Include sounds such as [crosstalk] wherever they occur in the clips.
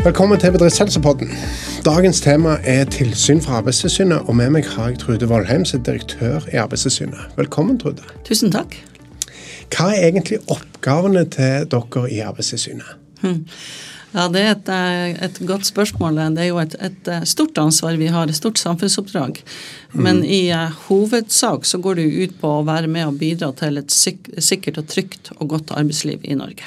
Velkommen til Bedriftshelsepodden. Dagens tema er tilsyn fra Arbeidstilsynet, og med meg har jeg Trude Vollheim, som er direktør i Arbeidstilsynet. Velkommen, Trude. Tusen takk. Hva er egentlig oppgavene til dere i Arbeidstilsynet? Hmm. Ja, Det er et, eh, et, godt spørsmål. Det er jo et, et, eh, stort ansvar vi har, et stort samfunnsoppdrag. Men mm. i uh, hovedsak så går det jo ut på å være med og bidra til et sikkert og trygt og godt arbeidsliv i Norge.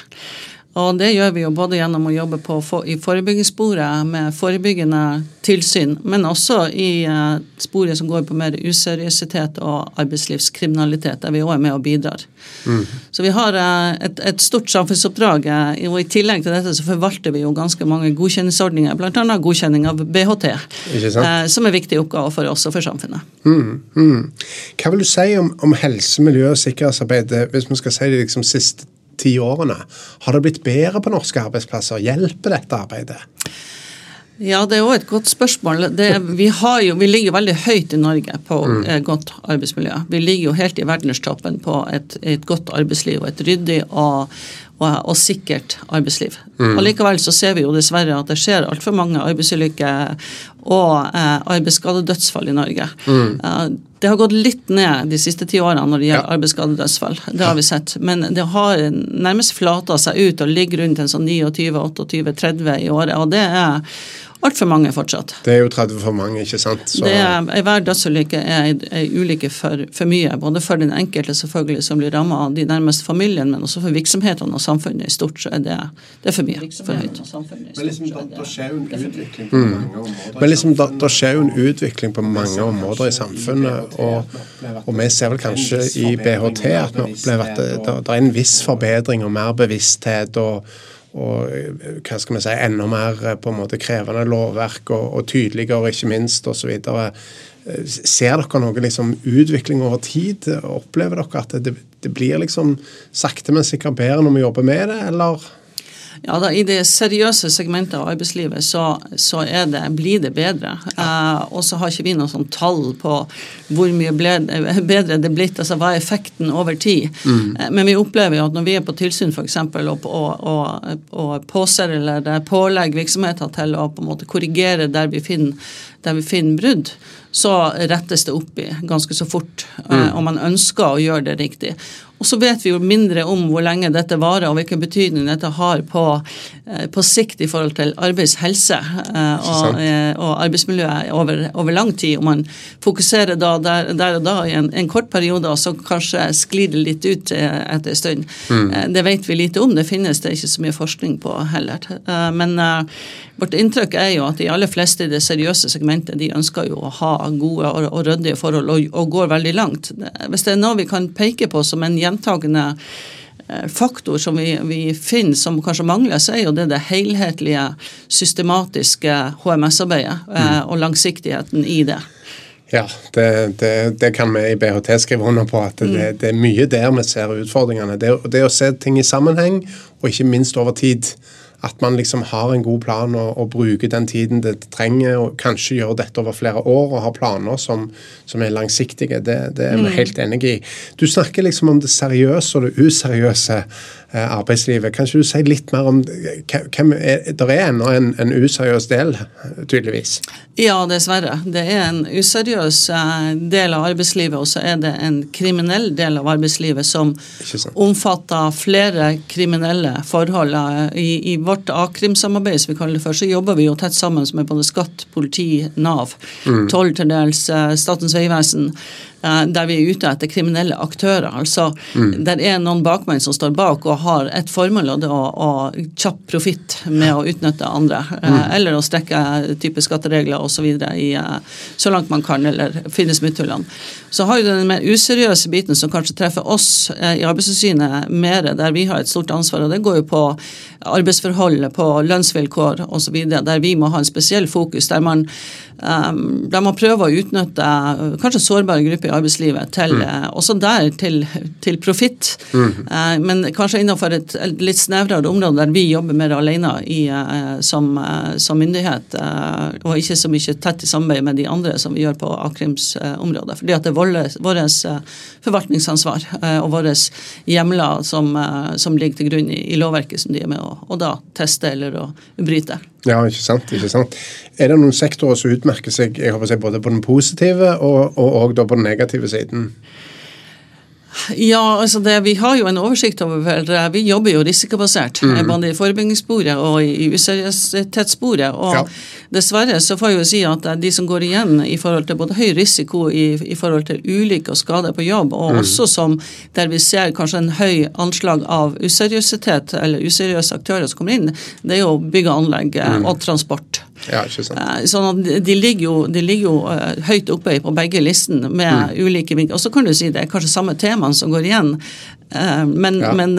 Og det gjør vi jo både gjennom å jobbe på, for, i forebyggingssporet med forebyggende tilsyn, men også i uh, sporet som går på mer useriøsitet og arbeidslivskriminalitet, der vi òg er med og bidrar. Mm. Så vi har uh, et, et, stort samfunnsoppdrag, uh, og i tillegg til dette så forvalter vi jo ganske mange godkjenningsordninger, bl.a. godkjenning av BHT, som er viktige oppgaver for oss og for samfunnet. Mm. Mm. Hva vil du si om, om helse, miljø og sikkerhetsarbeidet, hvis vi skal si det liksom siste ti årene. Har det blitt bedre på norske arbeidsplasser? Hjelper dette arbeidet? Ja, det er òg et godt spørsmål. Det, vi, jo, vi, ligger veldig høyt i Norge på mm. Eh, godt arbeidsmiljø. Vi ligger jo helt i verdenstoppen på et, et godt arbeidsliv og et ryddig og, og, og sikkert arbeidsliv. Mm. likevel så ser vi jo dessverre at det skjer altfor mange arbeidsulykker og eh, arbeidsskadedødsfall i Norge. Mm. Eh, det har gått litt ned de siste ti årene når det gjelder ja. arbeidsskadedødsfall. Det har vi sett. Men det har nærmest flata seg ut og ligger rundt en sånn 29-28-30 i året. Og det er altfor mange fortsatt. Det er jo 30 for mange, ikke sant? Så... Det er, Hver dødsulykke er ei ulykke for, for, mye. Både for den enkelte selvfølgelig som blir rammet av de nærmeste familien, men også for virksomhetene og samfunnet i stort. så er det, det er for mye. For høyt. Men liksom, da, da skjer jo en utvikling på mm. mange områder. Men liksom, da, da, skjer jo en utvikling på mange områder i samfunnet. Og, og vi ser vel kanskje i BHT at vi opplever at det, det, det er en viss forbedring og mer bevissthet. og og hva skal vi si, enda mer eh, på en måte krevende lovverk og, og tydeligere, ikke minst, osv. Eh, ser dere noe liksom, utvikling over tid? Opplever dere at det, det blir liksom sakte, men sikkert bedre når vi jobber med det, eller? Ja, da, I det seriøse segmentet av arbeidslivet så, så det, blir det bedre. Eh, og så har ikke vi noe sånn tall på hvor mye ble, bedre det er blitt. altså Hva er effekten over tid? Mm. Eh, men vi opplever jo at når vi er på tilsyn f.eks. Og, og, og, og påser eller pålegger virksomheter til å på en måte korrigere der vi finner, der vi finner brudd, så rettes det opp i ganske så fort. Eh, mm. Og man ønsker å gjøre det riktig. Og så vet vi jo mindre om hvor lenge dette varer og hvilken betydning dette har på, eh, på sikt i forhold til arbeidshelse eh, og, eh, og arbeidsmiljøet over, over, lang tid. Om man fokuserer da der, der og da i en, en, kort periode, og så kanskje sklir det litt ut etter en stund. Mm. Det vet vi lite om. Det finnes det ikke så mye forskning på heller. Men vårt inntrykk er jo at de aller fleste i det seriøse segmentet de ønsker jo å ha gode og, ryddige forhold og, og, går veldig langt. Hvis det er noe vi kan peke på som en gjentagende eh, faktor som vi, vi, finner som kanskje mangler, så er jo det det helhetlige, systematiske HMS-arbeidet eh, mm. og langsiktigheten i det. Ja, det, det, det, kan vi i BHT skrive under på. at det, mm. det er mye der vi ser utfordringene. Det, det, å se ting i sammenheng, og ikke minst over tid. At man liksom har en god plan og, og bruker den tiden det trenger, og kanskje gjør dette over flere år og har planer som, som er langsiktige. Det, det er vi mm. helt enig i. Du snakker liksom om det seriøse og det useriøse. Eh, arbeidslivet. Kan ikke du si litt mer om hvem er, Det er ennå en, en, useriøs del, tydeligvis? Ja, dessverre. Det er en useriøs eh, del av arbeidslivet, og så er det en kriminell del av arbeidslivet som omfatter flere kriminelle forhold. i, I, i vårt a-krimsamarbeid, som vi kaller det for, så jobber vi jo tett sammen med både skatt, politi, Nav, mm. toll til dels, Statens vegvesen der vi er ute etter kriminelle aktører. Altså, mm. Der er noen bakmenn som står bak og har et formål, og det å, å kjapp profitt med å utnytte andre. Eh, mm. Eller å strekke type skatteregler osv. Så, eh, så langt man kan, eller finne smutthullene. Så har jo den mer useriøse biten som kanskje treffer oss i Arbeidstilsynet mer, der vi har et stort ansvar, og det går jo på arbeidsforhold, på lønnsvilkår osv., der vi må ha en spesiell fokus. der man der man prøver å utnytte kanskje sårbare grupper i arbeidslivet til, mm. uh, også der til, til profitt. Mm. Eh, men kanskje innenfor et, et, litt snevrere område der vi jobber mer alene i, eh, som, eh, som, myndighet, uh, og ikke så mye tett i samarbeid med de andre som vi gjør på a-krims område. Fordi at det er vårt forvaltningsansvar og våre hjemler som, som, ligger til grunn i, i, lovverket som de er med å da teste eller å bryte. Ja, ikke sant. ikke sant. Er det noen sektorer som utmerker seg jeg håper å si, både på den positive og, og, og på den negative siden? Ja, altså det, Vi har jo en oversikt over Vi jobber jo risikobasert, mm. både i forebyggingssporet og i useriøsitetssporet. Og ja. dessverre så får jeg jo si at de som går igjen i forhold til både høy risiko i, i forhold til ulykker og skader på jobb, og mm. også som der vi ser kanskje en høy anslag av useriøsitet eller useriøse aktører som kommer inn, det er jo bygg og anlegg mm. og transport. Ja, ikke sant. Eh, sånn at de ligger jo, de ligger jo uh, høyt oppe på begge listene med mm. ulike vinkler. Og så kan du si det er kanskje samme temaene som går igjen, uh, men, ja. men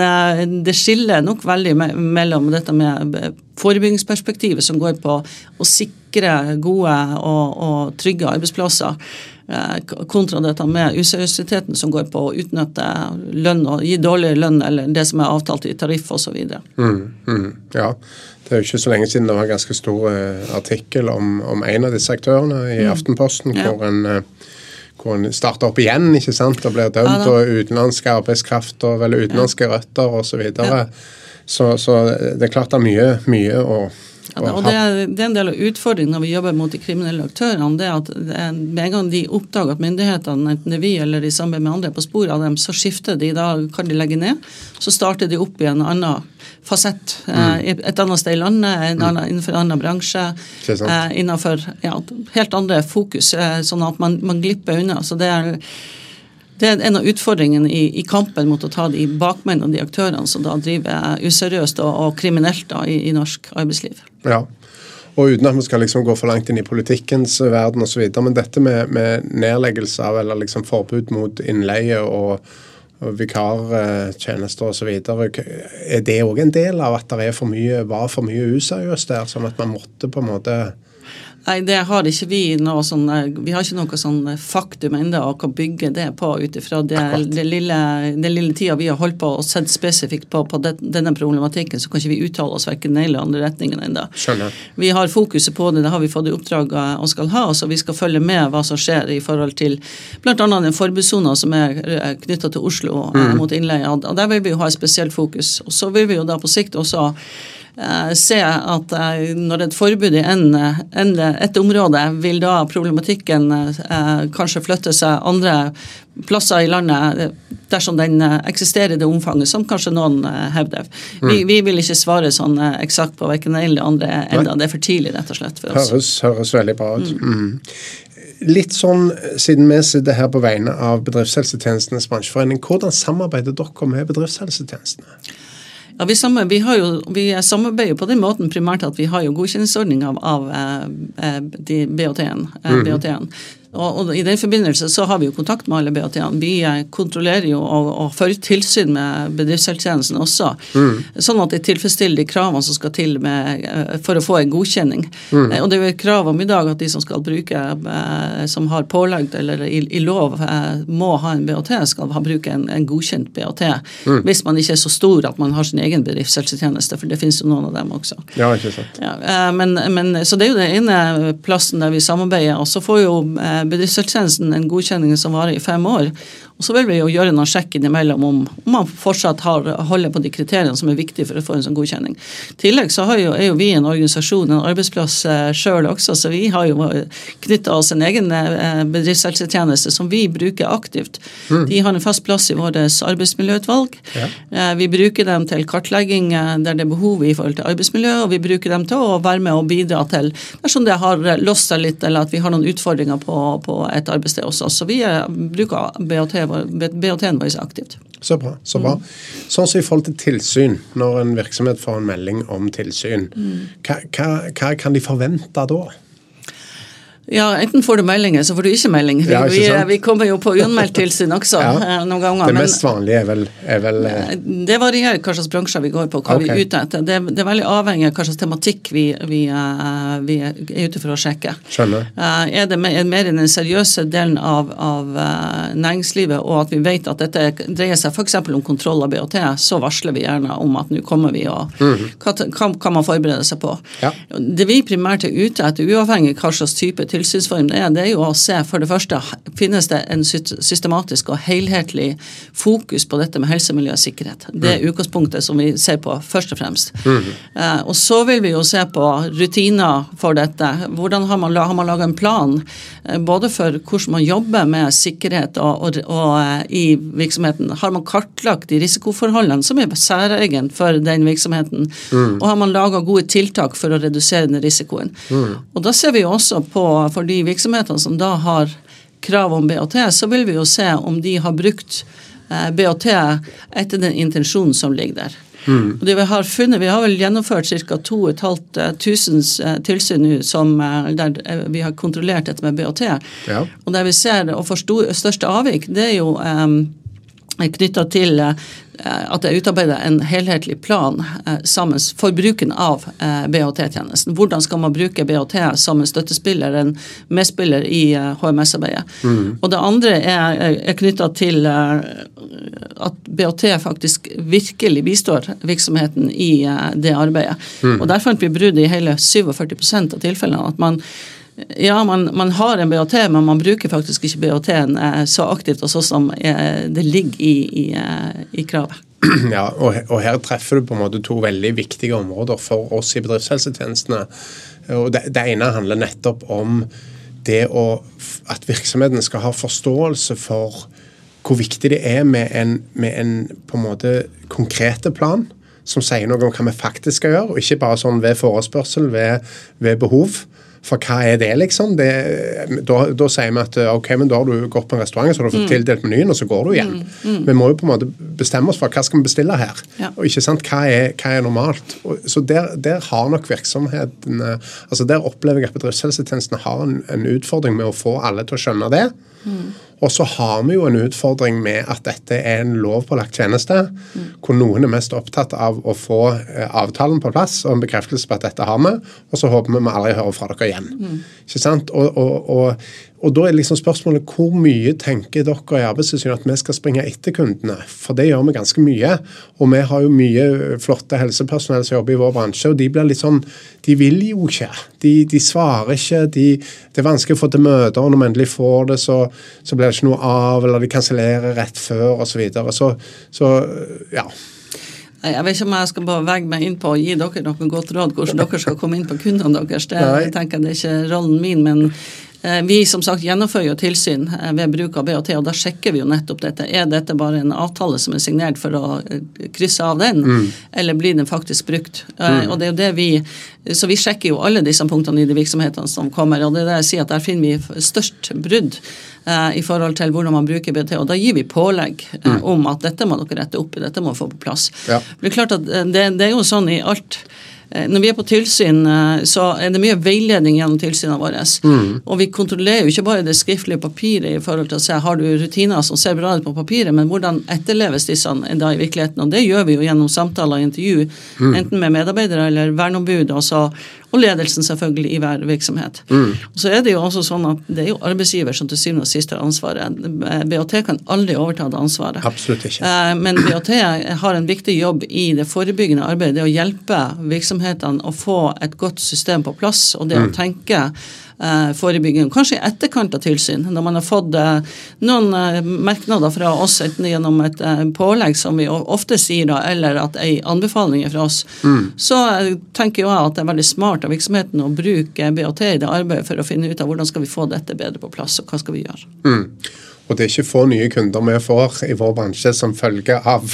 det skiller nok veldig mellom dette med forebyggingsperspektivet, som går på å sikre gode og, og trygge arbeidsplasser kontra dette med useriøsiteten som går på å utnytte lønn og gi dårligere lønn eller det som er avtalt i tariff osv. Mm, mm, ja. Det er jo ikke så lenge siden det var en ganske stor uh, artikkel om, om, en av disse aktørene i mm. Aftenposten, ja. hvor en uh, hvor en starter opp igjen ikke sant, og blir dømt, ja, og utenlandske arbeidskraft og vel utenlandske ja. røtter osv. Så, videre. ja. så Så det er klart det er mye, mye å ja, og det er, det er, en del av utfordringen når vi jobber mot de kriminelle aktørene. det at er, Med en gang de oppdager at myndighetene, enten det er vi eller i samarbeid med andre, er på sporet av dem, så skifter de. Da kan de legge ned. Så starter de opp i en annen fasett. Eh, mm. et annet sted i landet, en mm. annen, innenfor en annen bransje. Eh, innenfor ja, helt andre fokus, eh, sånn at man, man glipper unna. så det er det er en av utfordringene i, i, kampen mot å ta de bakmennene og de aktørene som da driver useriøst og, og kriminelt da, i, i, norsk arbeidsliv. Ja, og uten at vi skal liksom gå for langt inn i politikkens verden osv. Men dette med, med nedleggelse av eller liksom forbud mot innleie og, og vikartjenester osv. Er det òg en del av at det var for mye useriøst der? Sånn at man måtte på en måte Nei, det har ikke vi noe sånn Vi har ikke noe sånn faktum ennå å kan bygge det på ut ifra det, det lille, den lille tida vi har holdt på og sett spesifikt på, på det, denne problematikken, så kan ikke vi uttale oss verken den eller andre retningen ennå. Vi har fokuset på det, det har vi fått i oppdrag og skal ha, så vi skal følge med hva som skjer i forhold til bl.a. den forbudssona som er knytta til Oslo mm. mot innleie. Og der vil vi jo ha et spesielt fokus. Og så vil vi jo da på sikt også Eh, se at eh, når et forbud i et område, vil da problematikken eh, kanskje flytte seg andre plasser i landet dersom den eksisterer i det omfanget som kanskje noen hevder. Mm. Vi, vi, vil ikke svare sånn eksakt på verken det eller det andre enda. Det er for tidlig, rett og slett. for oss. Høres, høres veldig bra ut. Mm. Mm. Litt sånn, Siden vi sitter her på vegne av Bedriftshelsetjenestenes bransjeforening, hvordan samarbeider dere med bedriftshelsetjenestene? Ja, vi, sammen, vi, jo, vi, samarbeider på den måten primært at vi har jo godkjenningsordning av, av eh, eh de BHT-en. Eh, mm -hmm. Og, og, I den forbindelse så har vi jo kontakt med alle BAT-ene. Vi eh, kontrollerer jo og, og fører tilsyn med bedriftshelsetjenesten også. Mm. Sånn at de tilfredsstiller de kravene som skal til med, eh, for å få en godkjenning. Mm. Eh, og det er jo et krav om i dag at de som skal bruke, som har pålagt eller i, i lov må ha en BAT, skal ha bruke en, en godkjent BAT. Mm. Hvis man ikke er så stor at man har sin egen bedriftshelsetjeneste, for det finnes jo noen av dem også. Ja, ikke sant. Ja, men, men, så det er jo den ene plassen der vi samarbeider. Og så får jo bedriftshelsetjenesten en godkjenning som varer i fem år. Og så vil vi jo gjøre noen sjekk innimellom om, om man fortsatt har, holder på de kriteriene som er viktige for å få en sånn godkjenning. I tillegg så jo, er jo vi en organisasjon, en arbeidsplass eh, sjøl også, så vi har jo knytta oss en egen eh, bedriftshelsetjeneste som vi bruker aktivt. Mm. De har en fast plass i vårt arbeidsmiljøutvalg. Ja. Eh, vi bruker dem til kartlegging eh, der det er behov i forhold til arbeidsmiljø, og vi bruker dem til å være med og bidra til dersom det har låst seg litt, eller at vi har noen utfordringer på, på et arbeidssted også. Så vi bruker BHT BHT-en vår aktivt. Så bra. så bra. Sånn som i forhold til tilsyn, når en virksomhet får en melding om tilsyn, mm. hva, hva, hva kan de forvente da? Ja, enten får du meldinger, så får du ikke melding. Vi, ja, ikke vi, vi kommer jo på uanmeldt tilsyn også [laughs] ja. Eh, noen ganger. Det mest vanlige er vel, er vel eh, Det varierer hva slags bransjer vi går på, hva okay. vi er ute etter. Det, det, er veldig avhengig av hva slags tematikk vi, vi, vi, er ute for å sjekke. Skjønner. Er det mer, mer den seriøse delen av, av næringslivet, og at vi vet at dette dreier seg f.eks. om kontroll av BHT, så varsler vi gjerne om at nå kommer vi, og mm. hva kan man forberede seg på. Ja. Det vi primært er ute etter, uavhengig av hva slags type tilsynsform, det er, det er jo å se for det første finnes det en systematisk og helhetlig fokus på dette med helse, miljø og sikkerhet. Det er mm. utgangspunktet som vi ser på først og fremst. Mm. Eh, og så vil vi jo se på rutiner for dette. Hvordan Har man, har man laga en plan eh, både for hvordan man jobber med sikkerhet og, og, og eh, i virksomheten? Har man kartlagt de risikoforholdene som er særegent for den virksomheten? Mm. Og har man laga gode tiltak for å redusere den risikoen? Mm. Og da ser vi jo også på for de virksomhetene som da har krav om BAT, så vil vi jo se om de har brukt eh, BAT etter den intensjonen som ligger der. Mm. Og det Vi har funnet, vi har vel gjennomført ca. 2500 tilsyn som, eh, der eh, vi har kontrollert dette med BAT. Ja. Og der vi ser og får største avvik, det er jo um, knytta til Eh, at det er utarbeida en helhetlig plan eh, sammen for bruken av eh, BHT-tjenesten. Hvordan skal man bruke BHT som en støttespiller, en medspiller i HMS-arbeidet. Mm. Og det andre er, er knytta til at BHT faktisk virkelig bistår virksomheten i det arbeidet. Mm. Og Der fant vi brudd i hele 47 av tilfellene. at man ja, man, man, har en BHT, men man bruker faktisk ikke BHT-en eh, så aktivt og sånn som eh, det ligger i, i, eh, i kravet. [clears throat] Ja, og, og, her treffer du på en måte to veldig viktige områder for oss i bedriftshelsetjenestene. Og det, det ene handler nettopp om det å, at virksomheten skal ha forståelse for hvor viktig det er med en, med en på en måte konkrete plan som sier noe om hva vi faktisk skal gjøre, og ikke bare sånn ved forespørsel, ved, ved behov. For hva er det, liksom? Det, da, da, sier vi at ok, men da har du gått på en restaurant, så har du fått mm. tildelt menyen, og så går du igjen. Mm. Mm. Vi må jo på en måte bestemme oss for hva skal vi bestille her. Ja. Og ikke sant, hva er, hva er normalt? Og, så der, der, har nok virksomheten altså Der opplever jeg at bedriftshelsetjenesten har en, en utfordring med å få alle til å skjønne det. Mm. Og så har vi jo en utfordring med at dette er en lovpålagt tjeneste, mm. hvor noen er mest opptatt av å få eh, avtalen på plass og en bekreftelse på at dette har vi, og så håper vi vi aldri hører fra dere igjen. Mm. Ikke sant? Og, og, og, og, da er liksom spørsmålet hvor mye tenker dere i Arbeidstilsynet at vi skal springe etter kundene? For det gjør vi ganske mye. Og vi har jo mye flotte helsepersonell som jobber i vår bransje, og de blir litt sånn De vil jo ikke. De, de svarer ikke. De, det er vanskelig å få til møter, og når vi endelig får det, så, så blir det ikke noe av, eller de kansellerer rett før osv. Så, videre. så Så ja. Jeg vet ikke om jeg skal bare vegge meg inn på å gi dere noen godt råd hvordan dere skal komme inn på kundene deres. Det, jeg tenker det er ikke rollen min, men vi som sagt gjennomfører jo tilsyn eh, ved bruk av BHT, og da sjekker vi jo nettopp dette. Er dette bare en avtale som er signert for å eh, krysse av den, mm. eller blir den faktisk brukt? Mm. Og det er jo det vi, Så vi sjekker jo alle disse punktene i de virksomhetene som kommer, og det er det jeg sier at der finner vi størst brudd i forhold til hvordan man bruker BHT, og da gir vi pålegg mm. om at dette må dere rette opp i, dette må få på plass. Ja. Det er klart at det, det er jo sånn i alt Eh, når vi er på tilsyn, eh, så er det mye veiledning gjennom tilsynene våre. Mm. Og vi kontrollerer jo ikke bare det skriftlige papiret i forhold til å se har du rutiner som ser bra ut på papiret, men hvordan etterleves disse da i virkeligheten. Og det gjør vi jo gjennom samtaler og intervju, mm. enten med medarbeidere eller verneombud. Også, og ledelsen selvfølgelig i hver virksomhet. Mm. Så er det jo også sånn at det er jo arbeidsgiver som til syvende og sist har ansvaret. BHT kan aldri overta det ansvaret. Absolutt ikke. Eh, men BHT har en viktig jobb i det forebyggende arbeidet, det å hjelpe virksomhetene å få et godt system på plass, og det mm. å tenke Eh, forebygging. Kanskje i etterkant av tilsyn, når man har fått eh, noen eh, merknader fra oss, enten gjennom et pålegg, som vi ofte sier, da, eller at ei anbefaling er fra oss, mm. så tenker jeg at det er veldig smart av virksomheten å bruke BHT i det arbeidet for å finne ut av hvordan skal vi få dette bedre på plass, og hva skal vi gjøre. Mm. Og det er ikke få nye kunder vi får i vår bransje som følge av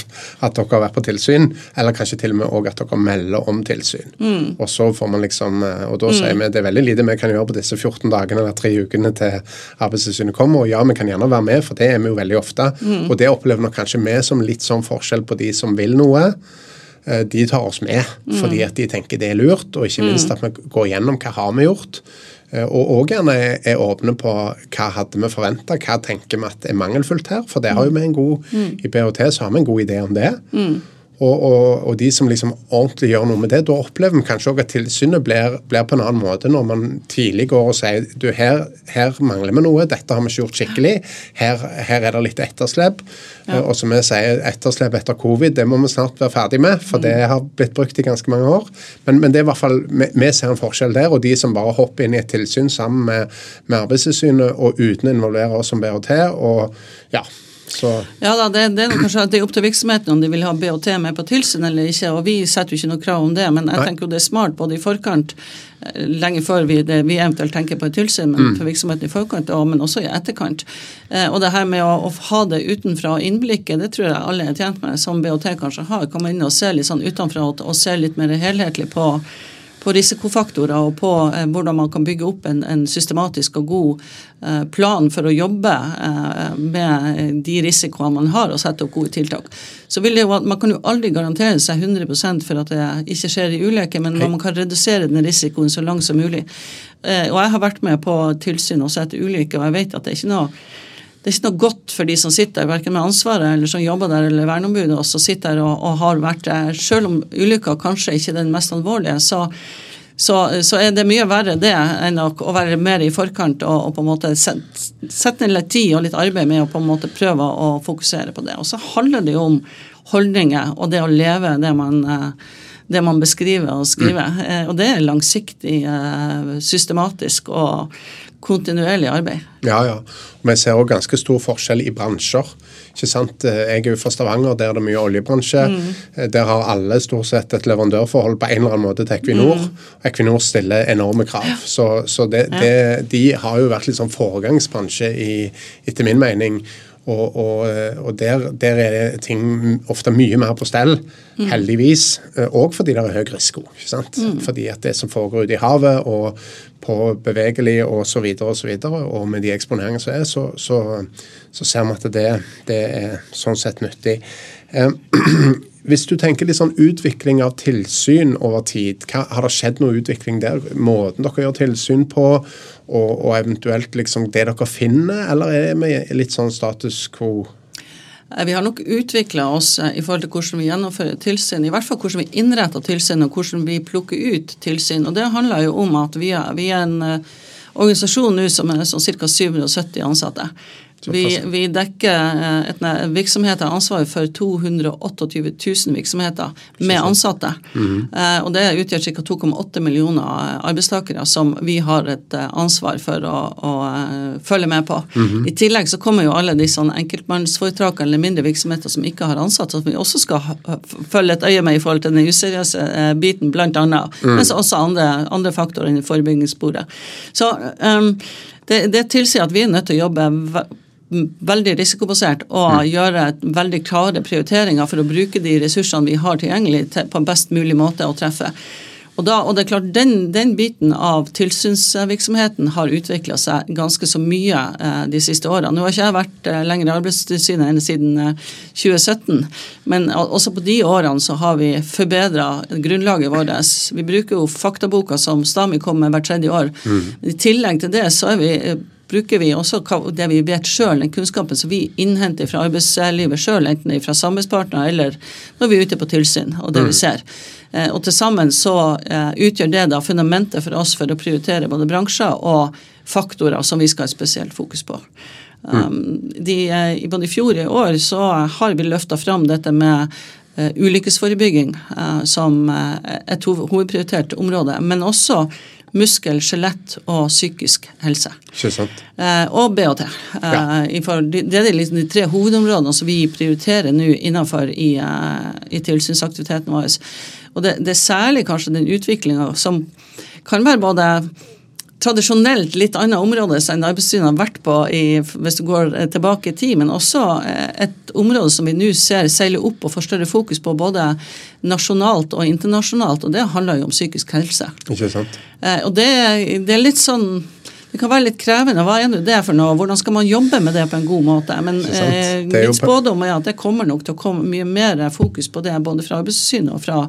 at dere har vært på tilsyn, eller kanskje til og med òg at dere melder om tilsyn. Mm. Og så får man liksom, eh, og da mm. sier vi det er veldig lite vi kan gjøre på disse 14 dagene eller tre ukene til Arbeidstilsynet kommer. Og ja, vi kan gjerne være med, for det er vi jo veldig ofte. Mm. Og det opplever nok kanskje vi som litt sånn forskjell på de som vil noe eh, de tar oss med fordi mm. at de tenker det er lurt, og ikke minst mm. at vi går gjennom hva har vi gjort. Eh, og òg gjerne er åpne på hva hadde vi forventa, hva tenker vi at er mangelfullt her. For det har jo vi en god, mm. i BHT så har vi en god idé om det. Mm. Og, og, og, de som liksom ordentlig gjør noe med det, da opplever vi kanskje også at tilsynet blir, blir, på en annen måte når man tidlig går og sier du her, her mangler vi noe, dette har vi ikke gjort skikkelig, her, her er det litt etterslep. Ja. Og som vi sier, etterslep etter covid, det må vi snart være ferdig med, for mm. det har blitt brukt i ganske mange år. Men, men det er i hvert fall, vi, vi, ser en forskjell der, og de som bare hopper inn i et tilsyn sammen med, med Arbeidstilsynet og uten å involvere oss som BHT. og ja, så. Ja da, det, det, er kanskje det er opp til virksomheten om de vil ha BOT med på tilsyn eller ikke. og Vi setter jo ikke noe krav om det, men jeg Nei. tenker jo det er smart både i forkant, eh, lenge før vi, det, vi eventuelt tenker på et tilsyn, men mm. for virksomheten i forkant, og, men også i etterkant. Eh, og det her med å, å ha det utenfra innblikket, det tror jeg alle er tjent med, som BOT kanskje har. Komme inn og se litt sånn utenfra og, og se litt mer helhetlig på på risikofaktorer og på eh, hvordan man kan bygge opp en, en, systematisk og god eh, plan for å jobbe eh, med de risikoene man har, og sette opp gode tiltak. Så vil det jo, Man kan jo aldri garantere seg 100% for at det ikke skjer i ulykker, men man kan redusere den risikoen så langt som mulig. Eh, og Jeg har vært med på tilsyn også etter ulykker, og jeg vet at det er ikke noe det er ikke noe godt for de som sitter der, verken med ansvaret eller som jobber der, eller verneombudet, og som sitter der og, og, har vært der. Selv om ulykka kanskje ikke er den mest alvorlige, så, så, så, er det mye verre det enn å, å være mer i forkant og, og på en måte sette, inn litt tid og litt arbeid med å på en måte prøve å fokusere på det. Og så handler det jo om holdninger og det å leve det man eh, det man beskriver og skriver. Mm. Eh, og det er langsiktig, eh, systematisk og kontinuerlig arbeid. Ja, ja. Vi ser òg ganske stor forskjell i bransjer. Ikke sant? Jeg er jo fra Stavanger, der er det mye oljebransje. Mm. Der har alle stort sett et leverandørforhold på en eller annen måte til Equinor. Mm. Equinor stiller enorme krav. Ja. Så, så det, det, de har jo vært litt sånn foregangsbransje i, etter min mening. Og, og, og der, der, er ting ofte mye mer på stell, mm. heldigvis. Òg eh, fordi det er høy risiko. ikke sant? Mm. Fordi at det som foregår ute i havet og på bevegelig og så videre og så videre, og med de eksponeringene som er, så, så, så, ser vi at det, det, er sånn sett nyttig. [clears throat] Eh, hvis du tenker litt sånn utvikling av tilsyn over tid, hva, har det skjedd noe utvikling der? Måten dere gjør tilsyn på, og, og eventuelt liksom det dere finner, eller er vi litt sånn status quo? Eh, vi har nok utvikla oss eh, i forhold til hvordan vi gjennomfører tilsyn, i hvert fall hvordan vi innretter tilsyn og hvordan vi plukker ut tilsyn. Og Det handler jo om at vi er, vi er en uh, organisasjon nå som er sånn ca. 770 ansatte. Vi, vi, dekker eh, et, virksomheter ansvaret for 228 000 virksomheter med ansatte. Mm. og Det utgjør ca. 2,8 millioner arbeidstakere som vi har et eh, ansvar for å, å følge med på. Mm. I tillegg så kommer jo alle disse enkeltmannsforetakene eller mindre virksomheter som ikke har ansatte, som vi også skal følge et øye med i forhold til den useriøse biten, bl.a. Mm. Men så også andre, andre faktorer i forebyggingssporet. Så um, det, det tilsier at vi er nødt til å jobbe veldig risikobasert og mm. gjøre veldig klare prioriteringer for å bruke de ressursene vi har tilgjengelig til, på en best mulig måte å treffe. Og, da, og det er klart, den, den, biten av tilsynsvirksomheten har utvikla seg ganske så mye eh, de siste årene. Nå har ikke jeg vært eh, lenger i Arbeidstilsynet enn siden eh, 2017, men også på de årene så har vi forbedra grunnlaget vårt. Vi bruker jo faktaboka som Stami kommer med hvert tredje år. Mm. I tillegg til det så er vi eh, bruker vi også det vi vet sjøl, den kunnskapen som vi innhenter fra arbeidslivet sjøl, enten fra samarbeidspartnere eller når vi er ute på tilsyn, og det vi mm. ser. Eh, og til sammen så eh, utgjør det da fundamentet for oss for å prioritere både bransjer og faktorer som vi skal ha et spesielt fokus på. Mm. Um, de, eh, både i fjor og i år så har vi løfta fram dette med ulykkesforebygging som et hovedprioritert område, men også muskel, skjelett og psykisk helse. Sant. Eh, og BHT. Eh, ja. det er liksom de tre hovedområdene som vi prioriterer nå innenfor i, eh, i tilsynsaktiviteten vår. Og det, det, er særlig kanskje den utviklinga som kan være både tradisjonelt litt annet område enn Arbeidstilsynet har vært på i, hvis du går eh, tilbake i tid, men også eh, et område som vi nå ser seile opp og får større fokus på både nasjonalt og internasjonalt, og det handler jo om psykisk helse. Ikke sant? Eh, og det, det er litt sånn det kan være litt krevende. Hva er det for noe? Hvordan skal man jobbe med det på en god måte? Men eh, mitt spådom er at det kommer nok til å komme mye mer fokus på det både fra Arbeidstilsynet og fra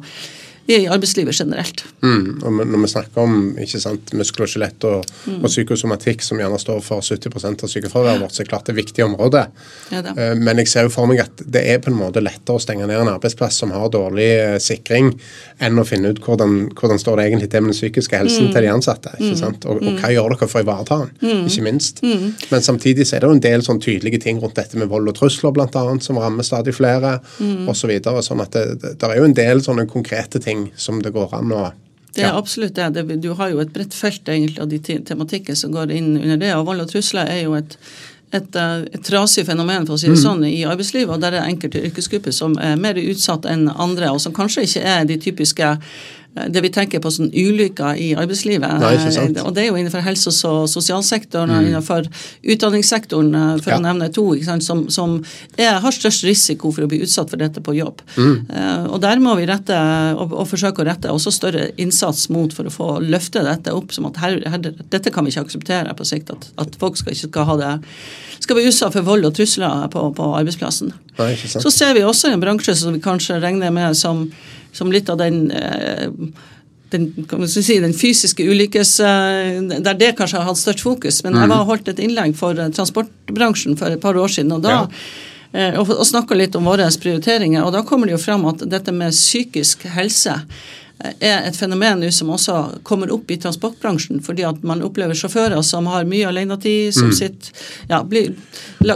i arbeidslivet generelt. Mm, og når vi snakker om ikke sant, muskel og skjelett og, mm. og, psykosomatikk, som gjerne står for 70 av sykefraværet vårt, så er det klart det er viktig område. Ja, uh, men jeg ser jo for meg at det er på en måte lettere å stenge ned en arbeidsplass som har dårlig uh, sikring, enn å finne ut hvordan, hvordan står det egentlig til med den psykiske helsen mm. til de ansatte. ikke mm. sant? Og, og, hva gjør dere for å ivareta den, mm. ikke minst. Mm. Men samtidig så er det jo en del sånn tydelige ting rundt dette med vold og trusler, bl.a., som rammer stadig flere, mm. osv. Så videre, sånn at det, det, det er jo en del sånne konkrete ting ting som det går an å det er absolutt det. Du har jo et bredt felt egentlig av de tematikker som går inn under det. Og vold og trusler er jo et, et, eh, et trasig fenomen for å si det mm. sånn, i arbeidslivet. og Der er enkelte yrkesgrupper som er mer utsatt enn andre, og som kanskje ikke er de typiske det vi tenker på sånn ulykker i arbeidslivet. Nei, og det er jo innenfor helse- og sosialsektoren og mm. innenfor utdanningssektoren, eh, for ja. å nevne to, som, som er, har størst risiko for å bli utsatt for dette på jobb. Mm. Uh, og der må vi rette, og, og, forsøke å rette også større innsats mot for å få løfte dette opp som at her, her, dette kan vi ikke akseptere på sikt. At, at folk skal ikke skal ha det skal bli utsatt for vold og trusler på, på arbeidsplassen. Nei, Så ser vi også en bransje som vi kanskje regner med som som litt av den eh, den, si, den, fysiske ulykkes eh, Der det kanskje har hatt størst fokus. Men jeg var holdt et innlegg for eh, transportbransjen for et par år siden. og da ja. Og, og snakka litt om våre prioriteringer. og Da kommer det jo fram at dette med psykisk helse er et fenomen nå som også kommer opp i transportbransjen, fordi at man opplever sjåfører som har mye alenetid, som mm. sitter ja, blir,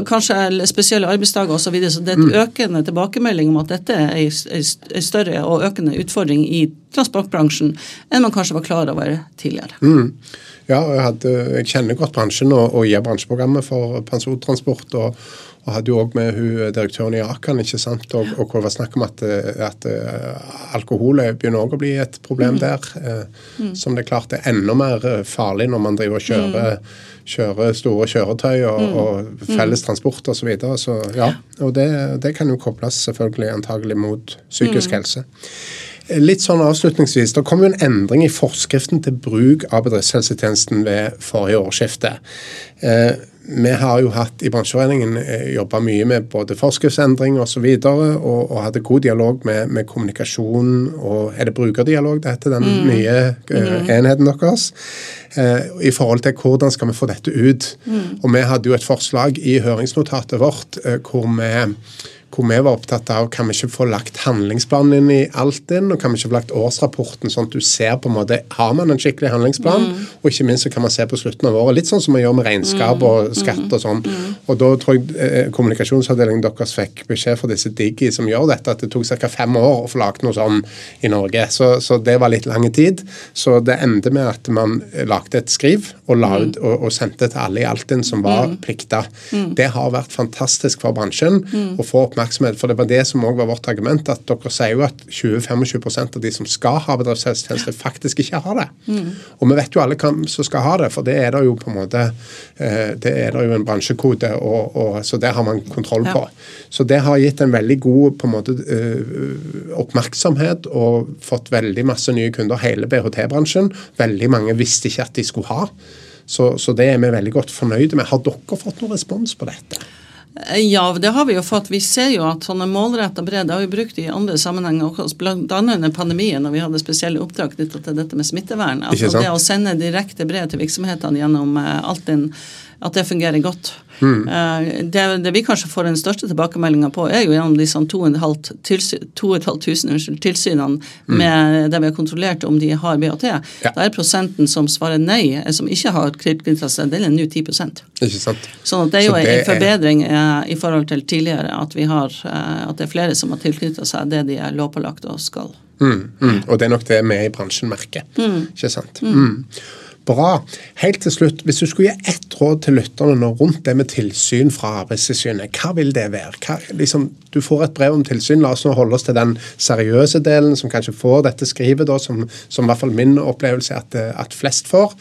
kanskje spesielle arbeidsdager osv. Så, videre, så det er et mm. økende tilbakemelding om at dette er en større og økende utfordring i transportbransjen enn man kanskje var klar over tidligere. Mm. Ja, jeg, hadde, jeg, kjenner godt bransjen og, og gir bransjeprogrammet for persontransport. og og hadde jo òg med hun direktøren i Akan, ikke sant, og, og hvor det var snakk om at, at uh, alkohol begynner òg å bli et problem mm. der. Eh, mm. Som det er klart er enda mer eh, farlig når man driver og kjører, mm. kjører store kjøretøy og, mm. og felles mm. transport osv. Så, videre. så ja, og det, det, kan jo kobles selvfølgelig antagelig mot psykisk helse. Litt sånn avslutningsvis, Det kom jo en endring i forskriften til bruk av bedriftshelsetjenesten ved forrige årsskifte. Eh, vi har jo hatt i bransjeforeningen eh, jobba mye med både forskriftsendring osv. Og, så og, og hadde god dialog med, med, kommunikasjon og Er det brukerdialog det heter, den mm. nye uh, enheten deres? Uh, I forhold til hvordan skal vi få dette ut. Mm. Og vi hadde jo et forslag i høringsnotatet vårt uh, hvor vi hvor vi var opptatt av kan vi ikke få lagt handlingsplanen inn i Altinn, og kan vi ikke få lagt årsrapporten, sånn at du ser på en måte har man en skikkelig handlingsplan, mm. og ikke minst så kan man se på slutten av året. Litt sånn som vi gjør med regnskap mm. og skatt og sånn. Mm. Og da tror jeg eh, kommunikasjonsavdelingen deres fikk beskjed fra disse Digi som gjør dette, at det tok ca. fem år å få lagt noe sånn i Norge. Så, så, det var litt lang tid. Så det endte med at man lagde et skriv og, la ut, og, og sendte til alle i Altinn som var plikta. Det har vært fantastisk for bransjen å få oppmerksomhet oppmerksomhet. For det var det som også var vårt argument, at dere sier jo at 20-25 av de som skal ha bedriftshelsetjeneste, faktisk ikke har det. Mm. Og vi vet jo alle hvem som skal ha det, for det er det jo på en måte eh, det er det jo en bransjekode, og, og, så det har man kontroll på. Ja. Så det har gitt en veldig god på en måte eh, oppmerksomhet og fått veldig masse nye kunder, hele BHT-bransjen. Veldig mange visste ikke at de skulle ha. Så, så, det er vi veldig godt fornøyde med. Har dere fått noen respons på dette? Ja, det har vi jo fått. Vi ser jo at sånne målretta brev det har vi brukt i andre sammenhenger, bl.a. under pandemien, når vi hadde spesielle oppdrag knyttet til dette med smittevern. Altså det å sende direkte brev til virksomhetene gjennom eh, Altinn, at det fungerer godt. Mm. Det, det, vi kanskje får den største tilbakemeldinga på, er jo gjennom disse 2500 tilsynene mm. med det vi har kontrollert om de har BHT. Ja. Da er prosenten som svarer nei, eh, som ikke har seg, den er nå 10 Ikke sant. Så det er jo en forbedring er... I forhold til tidligere, at, vi har, at det er flere som har tilknytta seg det de er lovpålagt og skal. Mm. Og det er nok det vi i bransjen merker. Ikke sant. Mm. Bra. Helt til slutt, hvis du skulle gi ett råd til lytterne nå rundt det med tilsyn fra Arbeidstilsynet, hva vil det være? Hva, liksom, du får et brev om tilsyn, la oss nå holde oss til den seriøse delen som kanskje får dette skrivet, da, som, som i hvert fall min opplevelse er at, at flest får.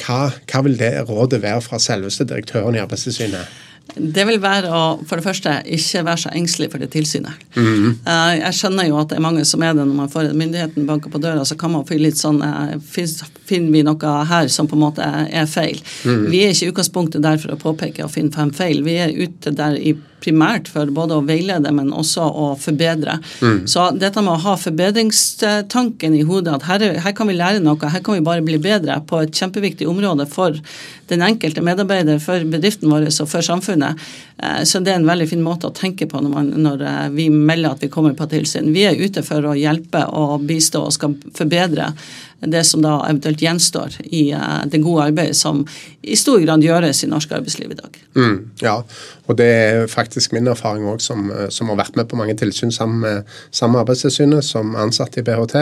Hva, hva vil det rådet være fra selveste direktøren i Arbeidstilsynet? Det vil være å for det første ikke være så engstelig for det tilsynet. Mm. Jeg skjønner jo at det er mange som er det når man får myndigheten banker på døra, så kan man få litt sånn eh, Finner vi noe her som på en måte er feil? Mm. Vi er ikke i utgangspunktet der for å påpeke og finne fem feil. Vi er ute der i primært for både å veilede, men også å forbedre. Mm. Så dette med å ha forbedringstanken i hodet, at her, her, kan vi lære noe, her kan vi bare bli bedre på et kjempeviktig område for den enkelte medarbeider, for bedriften vår og for samfunnet. Eh, så det er en veldig fin måte å tenke på når, man, når eh, vi melder at vi kommer på tilsyn. Vi er ute for å hjelpe og bistå og skal forbedre det som da eventuelt gjenstår i eh, det gode arbeidet som i stor grad gjøres i norsk arbeidsliv i dag. Mm, ja, og det er faktisk min erfaring òg, som, som, har vært med på mange tilsyn sammen med, sammen med Arbeidstilsynet, som ansatt i BHT.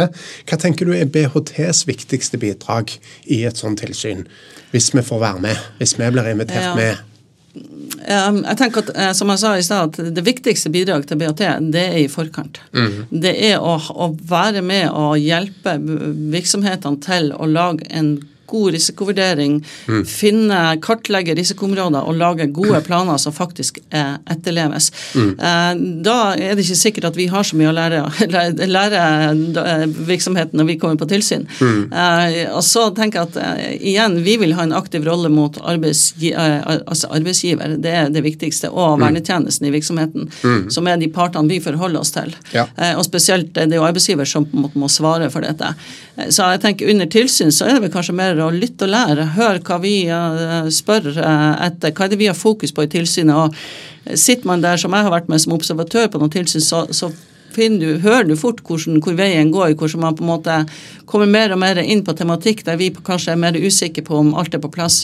Hva tenker du er BHTs viktigste bidrag i et sånt tilsyn, hvis vi får være med? Hvis vi blir invitert ja. med? Jeg tenker at, eh, som jeg sa i stad, at Det viktigste bidrag til BAT det er i forkant. Mm. Det er å, å, være med og hjelpe virksomhetene til å lage en god risikovurdering, mm. finne, kartlegge risikoområder og lage gode planer som faktisk eh, etterleves. Mm. Eh, da er det ikke sikkert at vi har så mye å lære, [laughs] lære eh, virksomheten når vi kommer på tilsyn. Mm. Eh, og så tenker jeg at eh, igjen, vi vil ha en aktiv rolle mot arbeidsgi eh, altså arbeidsgiver. Det er det viktigste. Og mm. vernetjenesten i virksomheten, mm. som er de partene vi forholder oss til. Ja. og spesielt det er jo arbeidsgiver som må, må svare for dette. så jeg tenker under tilsyn så er det vel kanskje mer å lytte og lære. Hør hva vi uh, spør uh, etter. Hva er det vi har fokus på i tilsynet? og Sitter man der, som jeg har vært med som observatør på noen tilsyn, så, så du, hører du fort hvordan, hvor veien går, hvordan man på en måte kommer mer og mer inn på tematikk der vi kanskje er mer usikre på om alt er på plass.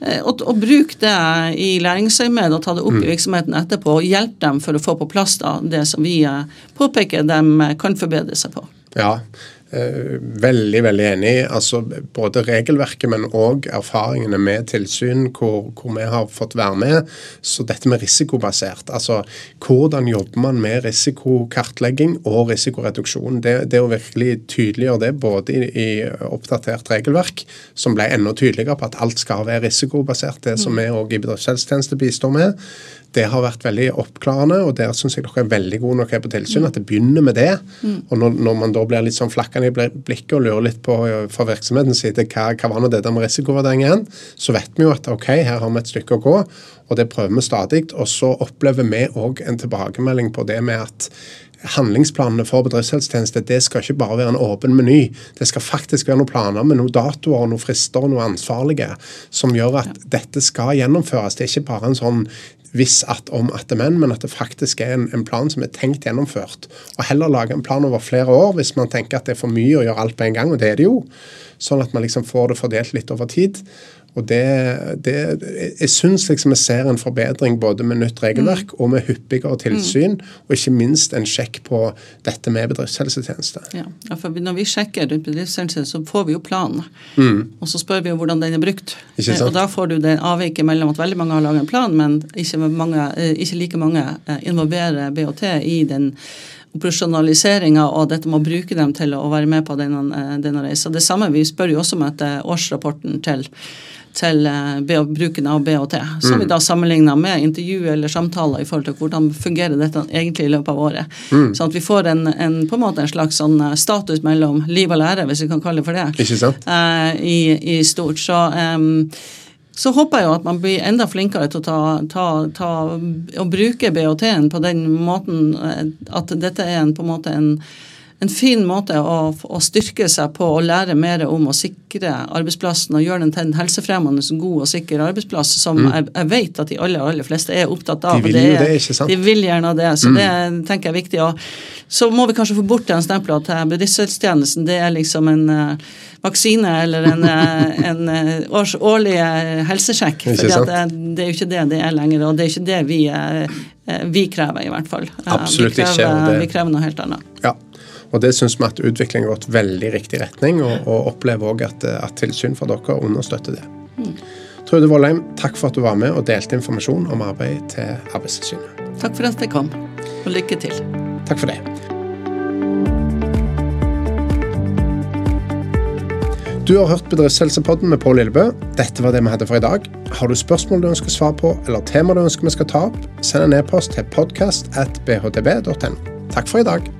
Eh, og, og bruk det i læringsøyemed og ta det opp mm. i virksomheten etterpå og hjelp dem for å få på plass da, det som vi påpeker de kan forbedre seg på. Ja, Eh, veldig veldig enig. altså Både regelverket, men òg erfaringene med tilsyn hvor, hvor, vi har fått være med. Så dette med risikobasert. altså Hvordan jobber man med risikokartlegging og risikoreduksjon? Det, det å virkelig tydeliggjøre det både i, i, oppdatert regelverk, som ble enda tydeligere på at alt skal være risikobasert, det som vi òg i bedriftshelsetjeneste bistår med, det har vært veldig oppklarende, og der syns jeg dere er veldig gode nok er på tilsyn. At det begynner med det. Mm. Og når, når, man da blir litt sånn flakkende i blikket og lurer litt på fra virksomhetens side hva, hva var nå det der med risikovurdering igjen, så vet vi jo at OK, her har vi et stykke å gå, og det prøver vi stadig. Og så opplever vi òg en tilbakemelding på det med at handlingsplanene for bedriftshelsetjeneste det skal ikke bare være en åpen meny. Det skal faktisk være noen planer med noen datoer, noen frister og noen ansvarlige som gjør at dette skal gjennomføres. Det er ikke bare en sånn hvis at om at det men, men at det faktisk er en, en, plan som er tenkt gjennomført. Og heller lage en plan over flere år hvis man tenker at det er for mye å gjøre alt på en gang, og det er det jo. Sånn at man liksom får det fordelt litt over tid. Og det, det Jeg syns liksom jeg ser en forbedring både med nytt regelverk mm. og med hyppigere tilsyn, mm. og ikke minst en sjekk på dette med bedriftshelsetjeneste. Ja, for Når vi sjekker rundt bedriftshelsetjeneste, så får vi jo planen. Mm. Og så spør vi jo hvordan den er brukt. Og da får du det avviket mellom at veldig mange har laget en plan, men ikke, mange, eh, ikke like mange eh, involverer BHT i den operasjonaliseringa og dette med å bruke dem til å være med på denne, eh, denne reisa. Det samme, Vi spør jo også om etter årsrapporten til til eh, bruken av BHT, som mm. vi da sammenligner med intervju eller samtaler i forhold til hvordan fungerer dette egentlig i løpet av året. Mm. Sånn at vi får en, en, på en måte en slags sånn eh, status mellom liv og lære, hvis vi kan kalle det for det? Uh, i, i, stort. Så um, så håper jeg jo at man blir enda flinkere til å ta, ta, ta, å bruke BHT-en på den måten at dette er en, på en måte en en fin måte å, å, styrke seg på og lære mer om å sikre arbeidsplassen og gjøre den til en helsefremmende, god og sikker arbeidsplass, som mm. jeg, jeg, vet at de aller, aller fleste er opptatt av. De vil jo det, ikke sant? De vil gjerne det, så mm. det tenker jeg er viktig. Og så må vi kanskje få bort den stempla til bedriftshelsetjenesten. Det er liksom en uh, vaksine eller en, uh, [laughs] en uh, års, årlig helsesjekk. For det, det, er jo ikke det det er lenger, og det er ikke det vi, vi krever, i hvert fall. Absolutt vi krever, ikke. Det... Vi krever noe helt annet. Ja. Og Det syns vi at utviklingen har gått veldig riktig retning, og, og opplever òg at, at, tilsyn for dere understøtter det. Mm. Trude Vollheim, takk for at du var med og delte informasjon om arbeid til Arbeidstilsynet. Takk for at jeg kom, og lykke til. Takk for det. Du har hørt Bedriftshelsepodden med Pål Lillebø. Dette var det vi hadde for i dag. Har du spørsmål du ønsker svar på, eller tema du ønsker vi skal ta opp, send en e-post til bhdb.no. Takk for i dag.